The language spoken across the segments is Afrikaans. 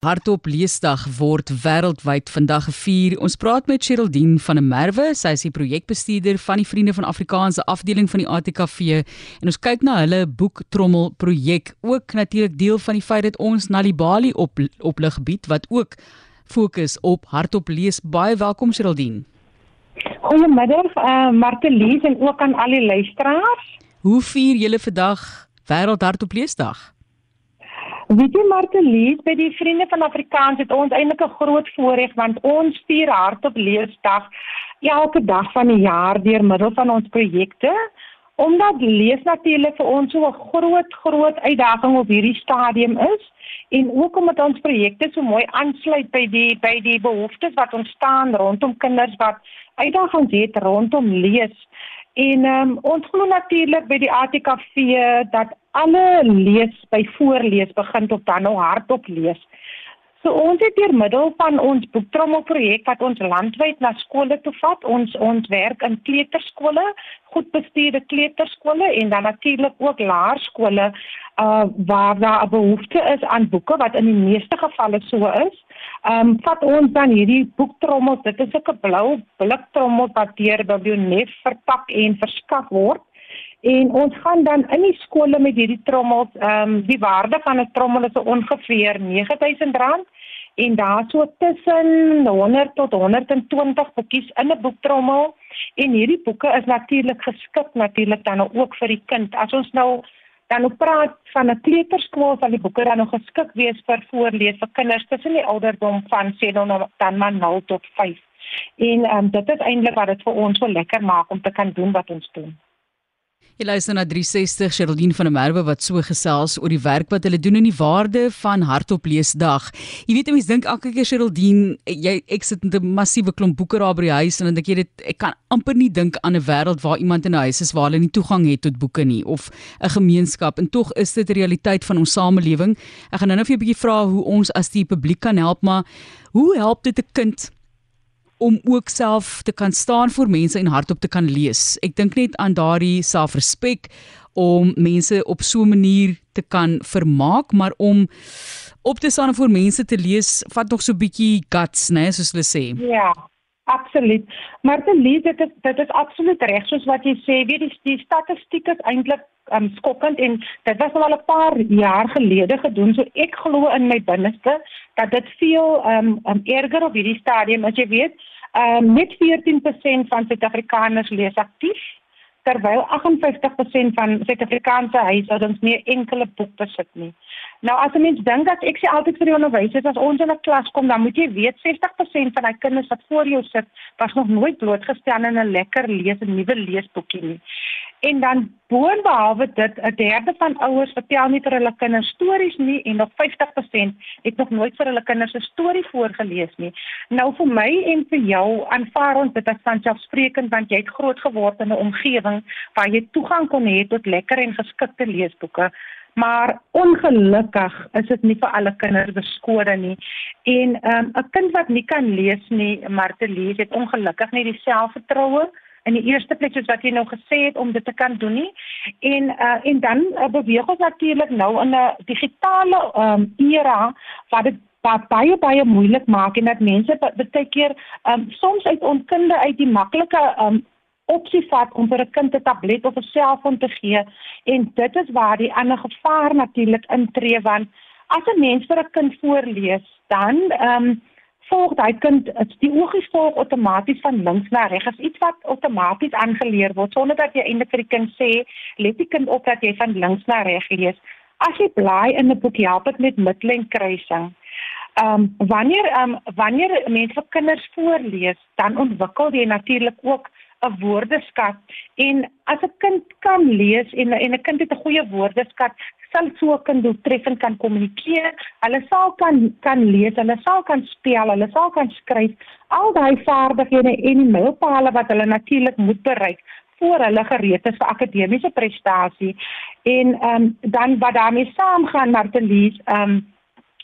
Hartop Leesdag word wêreldwyd vandag gevier. Ons praat met Sheraldine van der Merwe, sy is die projekbestuurder van die Vriende van Afrikaanse afdeling van die ATKV en ons kyk na hulle boektrommel projek, ook natuurlik deel van die feit dat ons Nalibali op oplig bied wat ook fokus op Hartop lees. Baie welkom Sheraldine. Goeiemiddag, uh, eh, Martelies en ook aan al die luisteraars. Hoe vier julle vandag Wêreld Hartop Leesdag? Weet jy Martelies, by die Vriende van Afrikaans het ons eintlik 'n groot voorreg want ons vier hardop leesdag elke dag van die jaar deur middel van ons projekte. Omdat lees natuurlik vir ons so 'n groot groot uitdaging op hierdie stadium is en ook omdat ons projekte so mooi aansluit by die by die behoeftes wat ontstaan rondom kinders wat uitdagings het rondom lees. En um, ons glo natuurlik by die ATKV dat alle lees by voorlees begin tot dan nou hardop lees. So ons het deur middel van ons boektrommelprojek wat ons landwyd na skole toe vat, ons ons werk in kleuterskole, goedbestuurde kleuterskole en dan natuurlik ook laerskole uh waar daar 'n behoefte is aan boeke wat in die meeste gevalle so is. Ehm um, vat ons dan hierdie boektrommels, dit is 'n blou bliktrommel wat deur Biblionef verpak en verskaf word En ons gaan dan in die skole met hierdie trommels, ehm um, die waarde van 'n trommel is ongeveer R9000 en daar so tussen 100 tot 120 boekies in 'n boektrommel. En hierdie boeke is natuurlik geskik natuurlik dan ook vir die kind. As ons nou dan op praat van 'n kleuterskool sal die boeke dan nog geskik wees vir voorlees vir kinders tussen die ouderdom van 7 dan maar 0 tot 5. En ehm um, dit is eintlik wat dit vir ons so lekker maak om te kan doen wat ons doen. Jy luister na 360 Sherldine van der Merwe wat so gesels oor die werk wat hulle doen in die waarde van Hartop Leesdag. Jy weet mense dink elke keer Sherldine, jy ek sit met 'n massiewe klomp boeke daar by die huis en dan dink jy dit ek kan amper nie dink aan 'n wêreld waar iemand in 'n huis is waar hulle nie toegang het tot boeke nie of 'n gemeenskap en tog is dit 'n realiteit van ons samelewing. Ek gaan nou net vir 'n bietjie vra hoe ons as die publiek kan help, maar hoe help dit 'n kind om ook self te kan staan voor mense en hardop te kan lees. Ek dink net aan daardie selfrespek om mense op so 'n manier te kan vermaak, maar om op te staan voor mense te lees vat nog so 'n bietjie guts, né, nee, soos hulle sê. Ja. Absoluut. Maar te lees dit is dit is absoluut reg soos wat jy sê, weet die die statistiek is eintlik um, skokkend en dit was al 'n paar jaar gelede gedoen, so ek glo in my binneste dat dit veel um, um erger op hierdie stadium as jy weet, um, net 14% van Suid-Afrikaners lees aktief terwyl 58% van Suid-Afrikaanse huishoudings nie enkele boek besit nie. Nou as 'n mens dink dat ek sê altyd vir die onderwysers as ons in 'n klas kom, dan moet jy weet 60% van daai kinders wat voor jou sit, was nog nooit blootgestel aan 'n lekker lees 'n nuwe leesboekie nie. En dan boonbehalwe dit, 'n derde van ouers vertel nie vir hulle kinders stories nie en nog 50% het nog nooit vir hulle kinders 'n storie voorgeles nie. Nou vir my en vir jou aanvaar ons dit as vanselfsprekend want jy het groot geword in 'n omgewing waar jy toegang kon hê tot lekker en geskikte leesboeke. Maar ongelukkig is dit nie vir alle kinders beskore nie. En ehm, 'n um, kind wat nie kan lees nie, maar te lees, het ongelukkig nie die selfvertroue in die eerste plek soos wat jy nou gesê het om dit te kan doen nie. En uh en dan uh, beweeg ons natuurlik nou in 'n digitale um era waar dit baie baie moeilik maak en dat mense baie keer um soms uit onkunde uit die maklike um opsie vat om vir 'n kind 'n tablet of 'n selfoon te gee en dit is waar die ander gevaar natuurlik intree want as 'n mens vir 'n kind voorlees dan um volg daai kind die oogies volg outomaties van links na reg as iets wat outomaties aangeleer word sonder dat jy eintlik vir die kind sê let die kind op dat jy van links na reg lees. As jy blaai in 'n boek help dit met middellyn kruising. Ehm um, wanneer ehm um, wanneer mense vir kinders voorlees dan ontwikkel jy natuurlik ook 'n woordeskat en as 'n kind kan lees en en 'n kind het 'n goeie woordeskat sal so kan doeltreffend kan kommunikeer. Hulle sal kan kan lees, hulle sal kan spel, hulle sal kan skryf. Al daai vaardighede en die mylpale wat hulle natuurlik moet bereik voor hulle gereed is vir akademiese prestasie. En ehm um, dan wat daarmee saamgaan maar te lees, ehm um,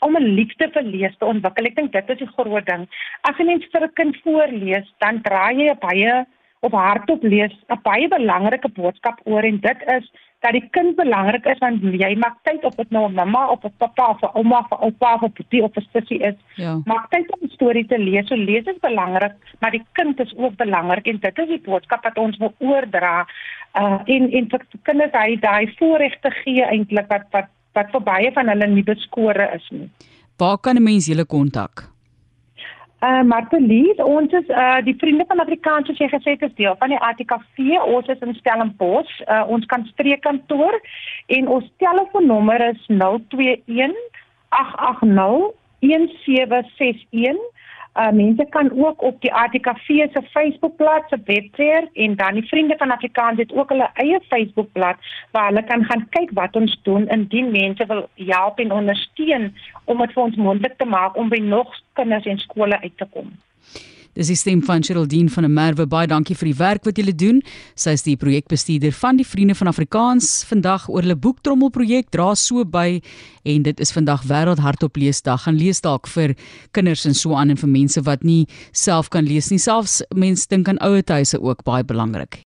om 'n liefde vir lees te ontwikkel. Ek dink dit is die groot ding. As 'n mens vir 'n kind voorlees, dan draai jy 'n baie op hardop lees 'n baie belangrike boodskap oor en dit is dat die kind belangrik is want jy maak tyd op dit nou 'n mamma of 'n pappa of 'n ouma of 'n oupa of 'n boetie of 'n sussie is. Ja. Maak tyd om 'n storie te lees. So lees is belangrik, maar die kind is ook belangrik en dit is die boodskap wat ons wil oordra. Uh en en vir kinders hy daai voorregte gee eintlik wat wat wat vir baie van hulle nie beskore is nie. Waar kan 'n mens julle kontak? Uh Martelies, ons is uh die vriende van Afrikaans soos jy gesê het is deel van die ATKV. Ons is in Stellenbosch. Uh ons kan streekkantoor en ons telefoonnommer is 021 880 1761 Uh mense kan ook op die ATKV se Facebookblad se webwerf en dan die Vriende van Afrikaans het ook hulle eie Facebookblad waar hulle kan gaan kyk wat ons doen indien mense wil help en ondersteun om dit vir ons moontlik te maak om by nog kinders en skole uit te kom. Dis die stem van Geraldine van der Merwe. Baie dankie vir die werk wat julle doen. Sy is die projekbestuurder van die Vriende van Afrikaans. Vandag oor hulle boektrommel projek dra so by en dit is vandag wêreld hardop leesdag. Gaan lees dalk vir kinders en so aan en vir mense wat nie self kan lees nie. Selfs mense dink aan ouer huise ook baie belangrik.